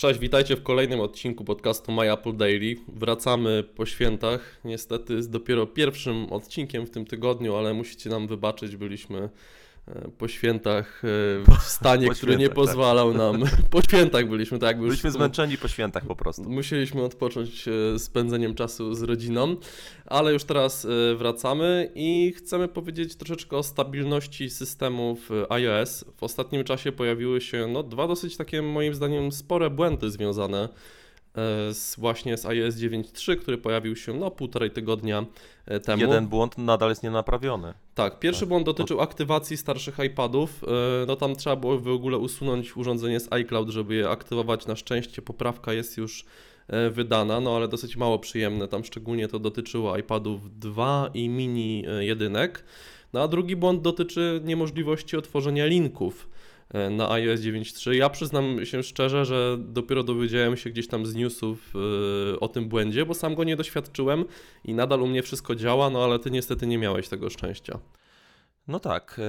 Cześć, witajcie w kolejnym odcinku podcastu My Apple Daily. Wracamy po świętach. Niestety z dopiero pierwszym odcinkiem w tym tygodniu, ale musicie nam wybaczyć, byliśmy po świętach e, w stanie, Po który nie tak. pozwalał nam. Po świętach byliśmy, tak jakby już Byliśmy zmęczeni po świętach po prostu. Musieliśmy odpocząć e, spędzeniem czasu z rodziną, ale już teraz e, wracamy i chcemy powiedzieć troszeczkę o stabilności systemów e, iOS. W ostatnim czasie pojawiły się no, dwa dosyć takie moim zdaniem spore błędy związane e, z, właśnie z iOS 9.3, który pojawił się no półtorej tygodnia e, temu. Jeden błąd nadal jest nienaprawiony. Tak, pierwszy Tak. błąd dotyczył aktywacji starszych iPadów. E, No tam trzeba było w ogóle usunąć urządzenie z iCloud, żeby je aktywować. Na szczęście poprawka jest już e, wydana, no ale dosyć mało przyjemne. Tam szczególnie to dotyczyło iPadów 2 i mini e, jedynek. No a drugi błąd dotyczy niemożliwości otworzenia linków e, na iOS 9.3. Ja przyznam się szczerze, że dopiero dowiedziałem się gdzieś tam z newsów e, o tym błędzie, bo sam go nie doświadczyłem i nadal u mnie wszystko działa, no ale ty niestety nie miałeś tego szczęścia. No tak,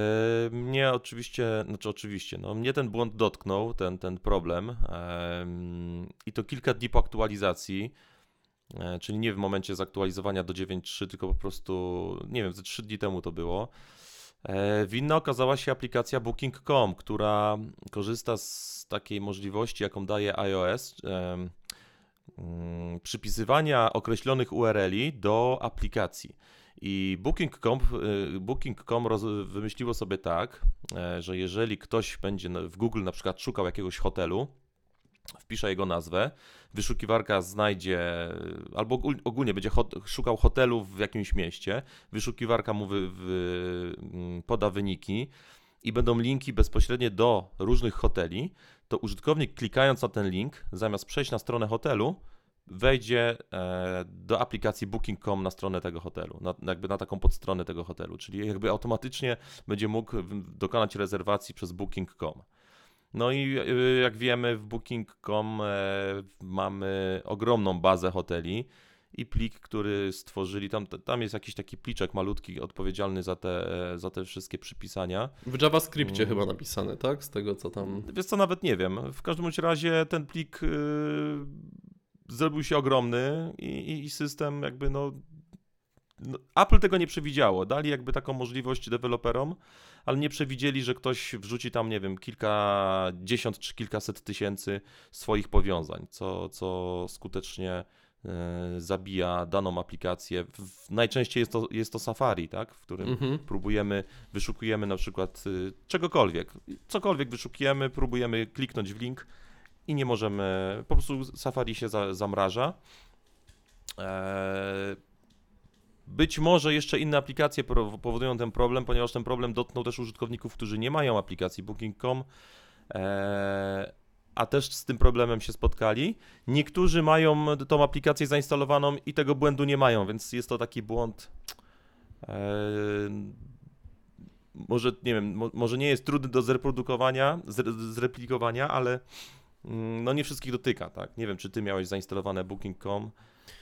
e, mnie oczywiście, znaczy oczywiście, no mnie ten błąd dotknął, ten, ten problem em, i to kilka dni po aktualizacji, e, czyli nie w momencie zaktualizowania do 9.3, tylko po prostu, nie wiem, ze 3 dni temu to było. E, Winna okazała się aplikacja Booking.com, która korzysta z takiej możliwości, jaką daje iOS, mm, przypisywania określonych URL-i do aplikacji. I Booking.com Booking.com roz- wymyśliło sobie tak, e, że jeżeli ktoś będzie w Google na przykład szukał jakiegoś hotelu, wpisze jego nazwę, wyszukiwarka znajdzie, albo ogól- ogólnie będzie hot, szukał hotelu w jakimś mieście, wyszukiwarka mu wy, wy, mm, poda wyniki i będą linki bezpośrednie do różnych hoteli, to użytkownik klikając na ten link, zamiast przejść na stronę hotelu, wejdzie e, do aplikacji Booking.com na stronę tego hotelu, na, jakby na taką podstronę tego hotelu, czyli jakby automatycznie będzie mógł dokonać rezerwacji przez Booking.com. No i y, jak wiemy, w Booking.com e, mamy ogromną bazę hoteli i plik, który stworzyli, tam, tam jest jakiś taki pliczek malutki odpowiedzialny za te, e, za te wszystkie przypisania. W JavaScriptie Mm. chyba napisane, tak? Z tego co tam. Wiesz co, nawet nie wiem. W każdym razie ten plik y, zrobił się ogromny i, i, system jakby no... Apple tego nie przewidziało. Dali jakby taką możliwość deweloperom, ale nie przewidzieli, że ktoś wrzuci tam, nie wiem, kilkadziesiąt czy kilkaset tysięcy swoich powiązań, co, co skutecznie e, zabija daną aplikację. Najczęściej jest to, jest to Safari, tak? w którym Mhm. próbujemy, wyszukujemy na przykład y, czegokolwiek, cokolwiek wyszukujemy, próbujemy kliknąć w link i nie możemy, po prostu Safari się za, zamraża. Być może jeszcze inne aplikacje powodują ten problem, ponieważ ten problem dotknął też użytkowników, którzy nie mają aplikacji Booking.com, eee, a też z tym problemem się spotkali. Niektórzy mają tą aplikację zainstalowaną i tego błędu nie mają, więc jest to taki błąd. Eee, może nie wiem, mo, może nie jest trudny do zreprodukowania, zre, zreplikowania, ale mm, no nie wszystkich dotyka, tak? Nie wiem, czy ty miałeś zainstalowane Booking.com.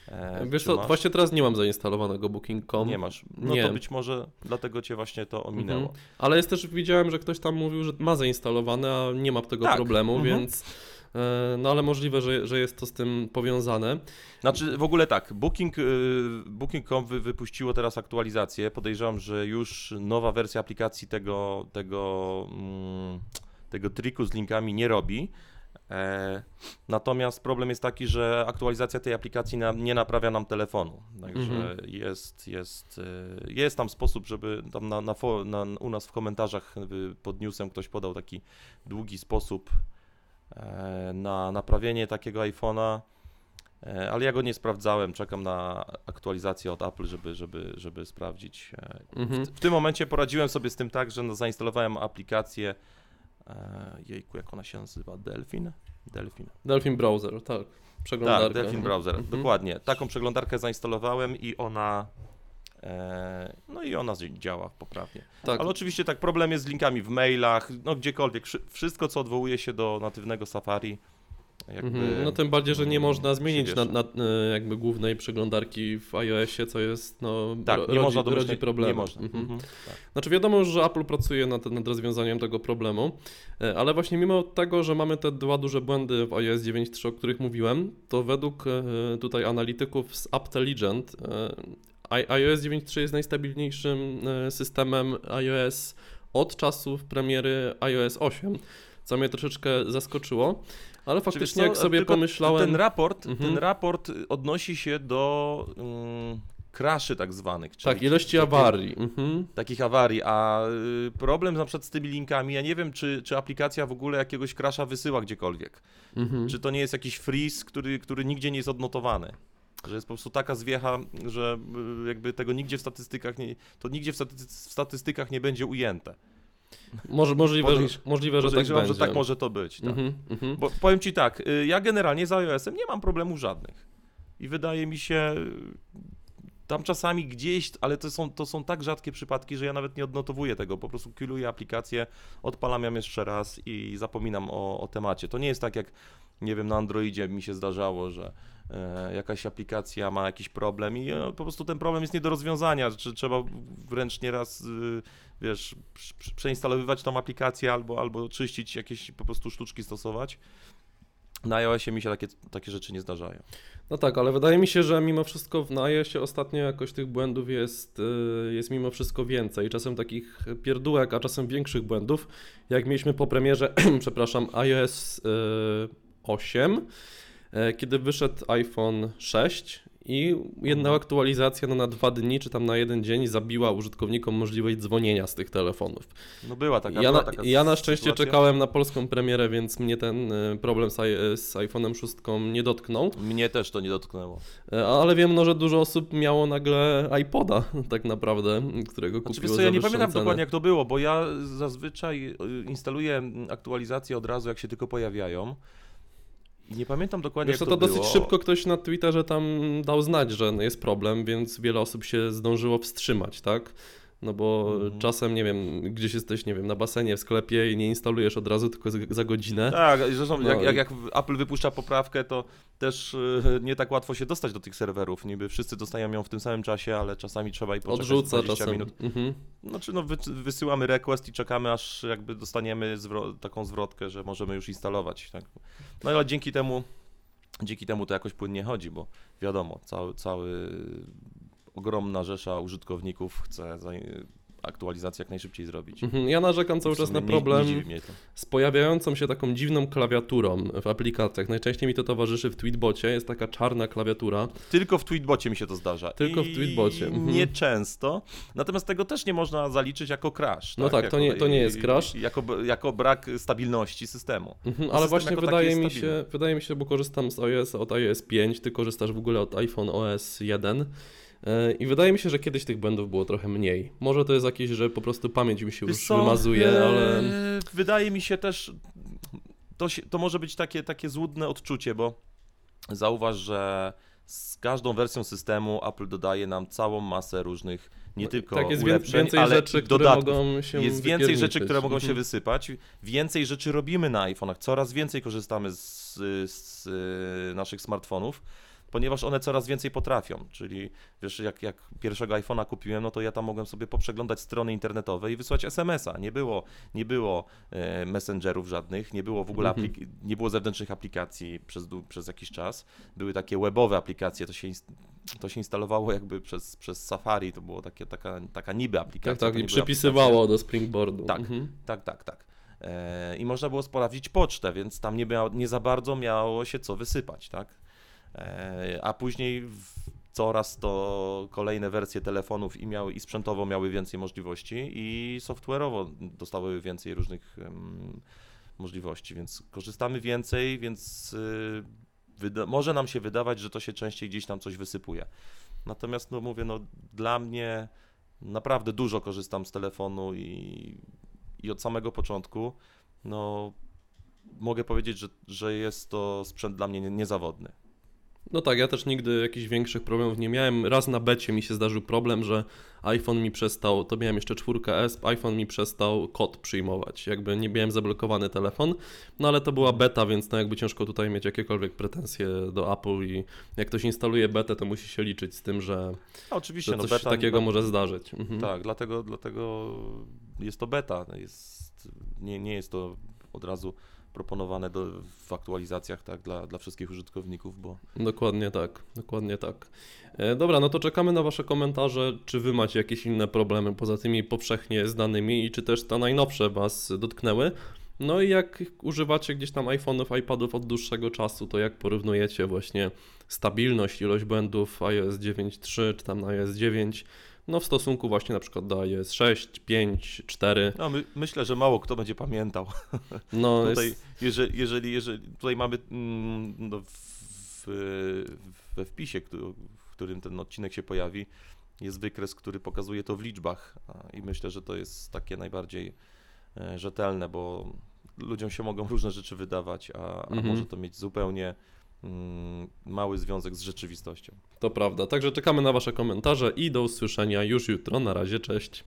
E, Wiesz co, masz? właśnie teraz nie mam zainstalowanego Booking.com. Nie masz. No Nie. to być może dlatego cię właśnie to ominęło. Mhm. Ale jest też, widziałem, że ktoś tam mówił, że ma zainstalowane, a nie ma tego Tak. problemu, Mhm. więc e, no ale możliwe, że, że jest to z tym powiązane. Znaczy w ogóle tak, Booking, y, Booking.com wy, wypuściło teraz aktualizację. Podejrzewam, że już nowa wersja aplikacji tego, tego, mm, tego triku z linkami nie robi. E, natomiast problem jest taki, że aktualizacja tej aplikacji nie naprawia nam telefonu. Także Mhm. jest, jest, y, jest tam sposób, żeby tam na, na, na, u nas w komentarzach pod newsem ktoś podał taki długi sposób e, na naprawienie takiego iPhone'a. E, Ale ja go nie sprawdzałem, czekam na aktualizację od Apple, żeby, żeby, żeby sprawdzić. E, Mhm. W, w tym momencie poradziłem sobie z tym tak, że no, zainstalowałem aplikację, e, jejku, jak ona się nazywa, Delphin? Delphin. Delphin Browser, tak. Przeglądarka. Tak, Delphin Browser, Mhm. dokładnie. Taką przeglądarkę zainstalowałem i ona, e, no i ona działa poprawnie. Tak. Ale oczywiście tak, problem jest z linkami w mailach, no gdziekolwiek, wszy- wszystko co odwołuje się do natywnego Safari Jakby Mhm. No tym bardziej, że nie można zmienić na, na, e, jakby głównej przeglądarki w iOSie, co jest no Tak, ro- nie rodzi, można domyślnie, rodzi problemy. Nie można. Mhm. Mhm. Tak. Znaczy wiadomo już, że Apple pracuje nad, nad rozwiązaniem tego problemu, e, ale właśnie mimo tego, że mamy te dwa duże błędy w iOS 9.3, o których mówiłem, to według e, tutaj analityków z Apptelligent i- iOS 9.3 jest najstabilniejszym systemem iOS od czasów premiery iOS 8, co mnie troszeczkę zaskoczyło, ale faktycznie jak sobie tylko pomyślałem... Ten raport, Mhm. ten raport odnosi się do um, crashy tak zwanych. Tak, ilości takie- awarii. Mhm. Takich awarii, a y, problem na przykład z tymi linkami, ja nie wiem, czy, czy aplikacja w ogóle jakiegoś crasha wysyła gdziekolwiek. Mhm. Czy to nie jest jakiś freeze, który, który nigdzie nie jest odnotowany. Że jest po prostu taka zwiecha, że y, jakby tego nigdzie w statystykach nie, to nigdzie w statystykach nie będzie ujęte. Może, możliwe, że, Podejrz- możliwe, że tak będzie. że tak może to być. Tak. Mhm, mhm. Bo powiem ci tak, y, ja generalnie z iOS-em nie mam problemów żadnych. I wydaje mi się, tam czasami gdzieś, ale to są, to są tak rzadkie przypadki, że ja nawet nie odnotowuję tego. Po prostu kiluję aplikację, odpalam ją jeszcze raz i zapominam o, o temacie. To nie jest tak jak, nie wiem, na Androidzie mi się zdarzało, że jakaś aplikacja ma jakiś problem i e, po prostu ten problem jest nie do rozwiązania. Czy trzeba wręcz nieraz, y, wiesz, prz- prz- przeinstalowywać tą aplikację albo, albo czyścić jakieś po prostu sztuczki stosować. Na iOSie mi się takie, takie rzeczy nie zdarzają. No tak, ale wydaje mi się, że mimo wszystko w iOSie ostatnio jakoś tych błędów jest, y, jest mimo wszystko więcej. Czasem takich pierdółek, a czasem większych błędów, jak mieliśmy po premierze, przepraszam, iOS y, 8, y, kiedy wyszedł iPhone 6 i jedna Mhm. aktualizacja no, na dwa dni, czy tam na jeden dzień zabiła użytkownikom możliwość dzwonienia z tych telefonów. No była taka, ja, była taka ja na szczęście sytuacja. czekałem na polską premierę, więc mnie ten y, problem z, z iPhone'em 6 nie dotknął. Mnie też to nie dotknęło. E, Ale wiem, no, że dużo osób miało nagle iPoda, tak naprawdę, którego Znaczy, kupiło co, ja nie pamiętam cenę. dokładnie jak to było, bo ja zazwyczaj y, instaluję aktualizacje od razu, jak się tylko pojawiają. I nie pamiętam dokładnie Wiesz jak to to, dosyć było. szybko ktoś na Twitterze tam dał znać, że jest problem, więc wiele osób się zdążyło wstrzymać, tak? No bo Mhm. czasem, nie wiem, gdzieś jesteś, nie wiem, na basenie, w sklepie i nie instalujesz od razu, tylko za godzinę. Tak, zresztą No jak, jak, jak Apple wypuszcza poprawkę, to też y, nie tak łatwo się dostać do tych serwerów. Niby wszyscy dostają ją w tym samym czasie, ale czasami trzeba i poczekać Odrzuca 20 czasem. minut. Mhm. Znaczy no wy, wysyłamy request i czekamy aż jakby dostaniemy zwro- taką zwrotkę, że możemy już instalować. Tak? No ale dzięki temu, dzięki temu to jakoś płynnie chodzi, bo wiadomo, cały, cały ogromna rzesza użytkowników chce za, aktualizację jak najszybciej zrobić. Mhm. Ja narzekam cały W czas na nie- problem Nie, to. z pojawiającą się taką dziwną klawiaturą w aplikacjach. Najczęściej mi to towarzyszy w Tweetbocie, jest taka czarna klawiatura. Tylko w Tweetbocie mi się to zdarza. Tylko w I Tweetbocie, mhm. Nieczęsto. Natomiast tego też nie można zaliczyć jako crash. No tak, to Jako- nie- to nie jest crash. Jako, jako brak stabilności systemu. Mhm, ale system właśnie wydaje mi, stabilny. się, wydaje mi się, bo korzystam z iOS od iOS 5, ty korzystasz w ogóle od iPhone OS 1 yy, i wydaje mi się, że kiedyś tych błędów było trochę mniej. Może to jest jakieś, że po prostu pamięć mi się Wiesz już co, wymazuje, e, ale... Wydaje mi się też, to, się, to może być takie, takie złudne odczucie, bo zauważ, że z każdą wersją systemu Apple dodaje nam całą masę różnych, nie tylko tak, jest ulepszeń, więcej ale rzeczy, i które dodatków. mogą się Jest więcej rzeczy, które mogą się Mhm. wysypać. Więcej rzeczy robimy na iPhone'ach. Coraz więcej korzystamy z, z y, naszych smartfonów, ponieważ one coraz więcej potrafią. Czyli wiesz, jak, jak pierwszego iPhone'a kupiłem, no to ja tam mogłem sobie poprzeglądać strony internetowe i wysłać SMS-a. Nie było, nie było e, messengerów żadnych, nie było w ogóle Mhm. aplik- nie było zewnętrznych aplikacji przez, przez jakiś czas. Były takie webowe aplikacje, to się, to się instalowało jakby przez, przez Safari, to było takie, taka, taka niby aplikacja. Tak, tak, i przypisywało do Springboardu. Tak. Mhm. Tak, tak, tak. E, I można było sprawdzić pocztę, więc tam nie, miało, nie za bardzo miało się co wysypać, tak? E, a później coraz to kolejne wersje telefonów i, miały, i sprzętowo miały więcej możliwości i software'owo dostały więcej różnych możliwości, więc korzystamy więcej, więc y, może nam się wydawać, że to się częściej gdzieś tam coś wysypuje. Natomiast no mówię, no dla mnie naprawdę dużo korzystam z telefonu i, i od samego początku, no mogę powiedzieć, że, że jest to sprzęt dla mnie nie- niezawodny. No tak, ja też nigdy jakichś większych problemów nie miałem. Raz na becie mi się zdarzył problem, że iPhone mi przestał, to miałem jeszcze 4S, iPhone mi przestał kod przyjmować. Jakby nie miałem zablokowany telefon, no ale to była beta, więc no jakby ciężko tutaj mieć jakiekolwiek pretensje do Apple i jak ktoś instaluje betę, to musi się liczyć z tym, że, A oczywiście, że no coś beta, takiego no, może zdarzyć. Mhm. Tak, dlatego, dlatego jest to beta. Jest, nie, nie jest to od razu proponowane do, w aktualizacjach tak, dla, dla wszystkich użytkowników, bo Dokładnie tak, dokładnie tak. E, Dobra, no to czekamy na Wasze komentarze, czy Wy macie jakieś inne problemy poza tymi powszechnie znanymi i czy też te najnowsze Was dotknęły. No i jak używacie gdzieś tam iPhone'ów, iPadów od dłuższego czasu, to jak porównujecie właśnie stabilność, ilość błędów iOS 9.3 czy tam na iOS 9, no w stosunku właśnie na przykład do iOS 6, 5, 4. no, my, myślę, że mało kto będzie pamiętał. No Tutaj, jest, jeżeli, jeżeli, jeżeli tutaj mamy mm, no, w, we wpisie, w którym ten odcinek się pojawi, jest wykres, który pokazuje to w liczbach i myślę, że to jest takie najbardziej e, rzetelne, bo ludziom się mogą różne rzeczy wydawać, a, a Mhm. może to mieć zupełnie mm, mały związek z rzeczywistością. to prawda. Także czekamy na Wasze komentarze i do usłyszenia już jutro. Na razie, cześć.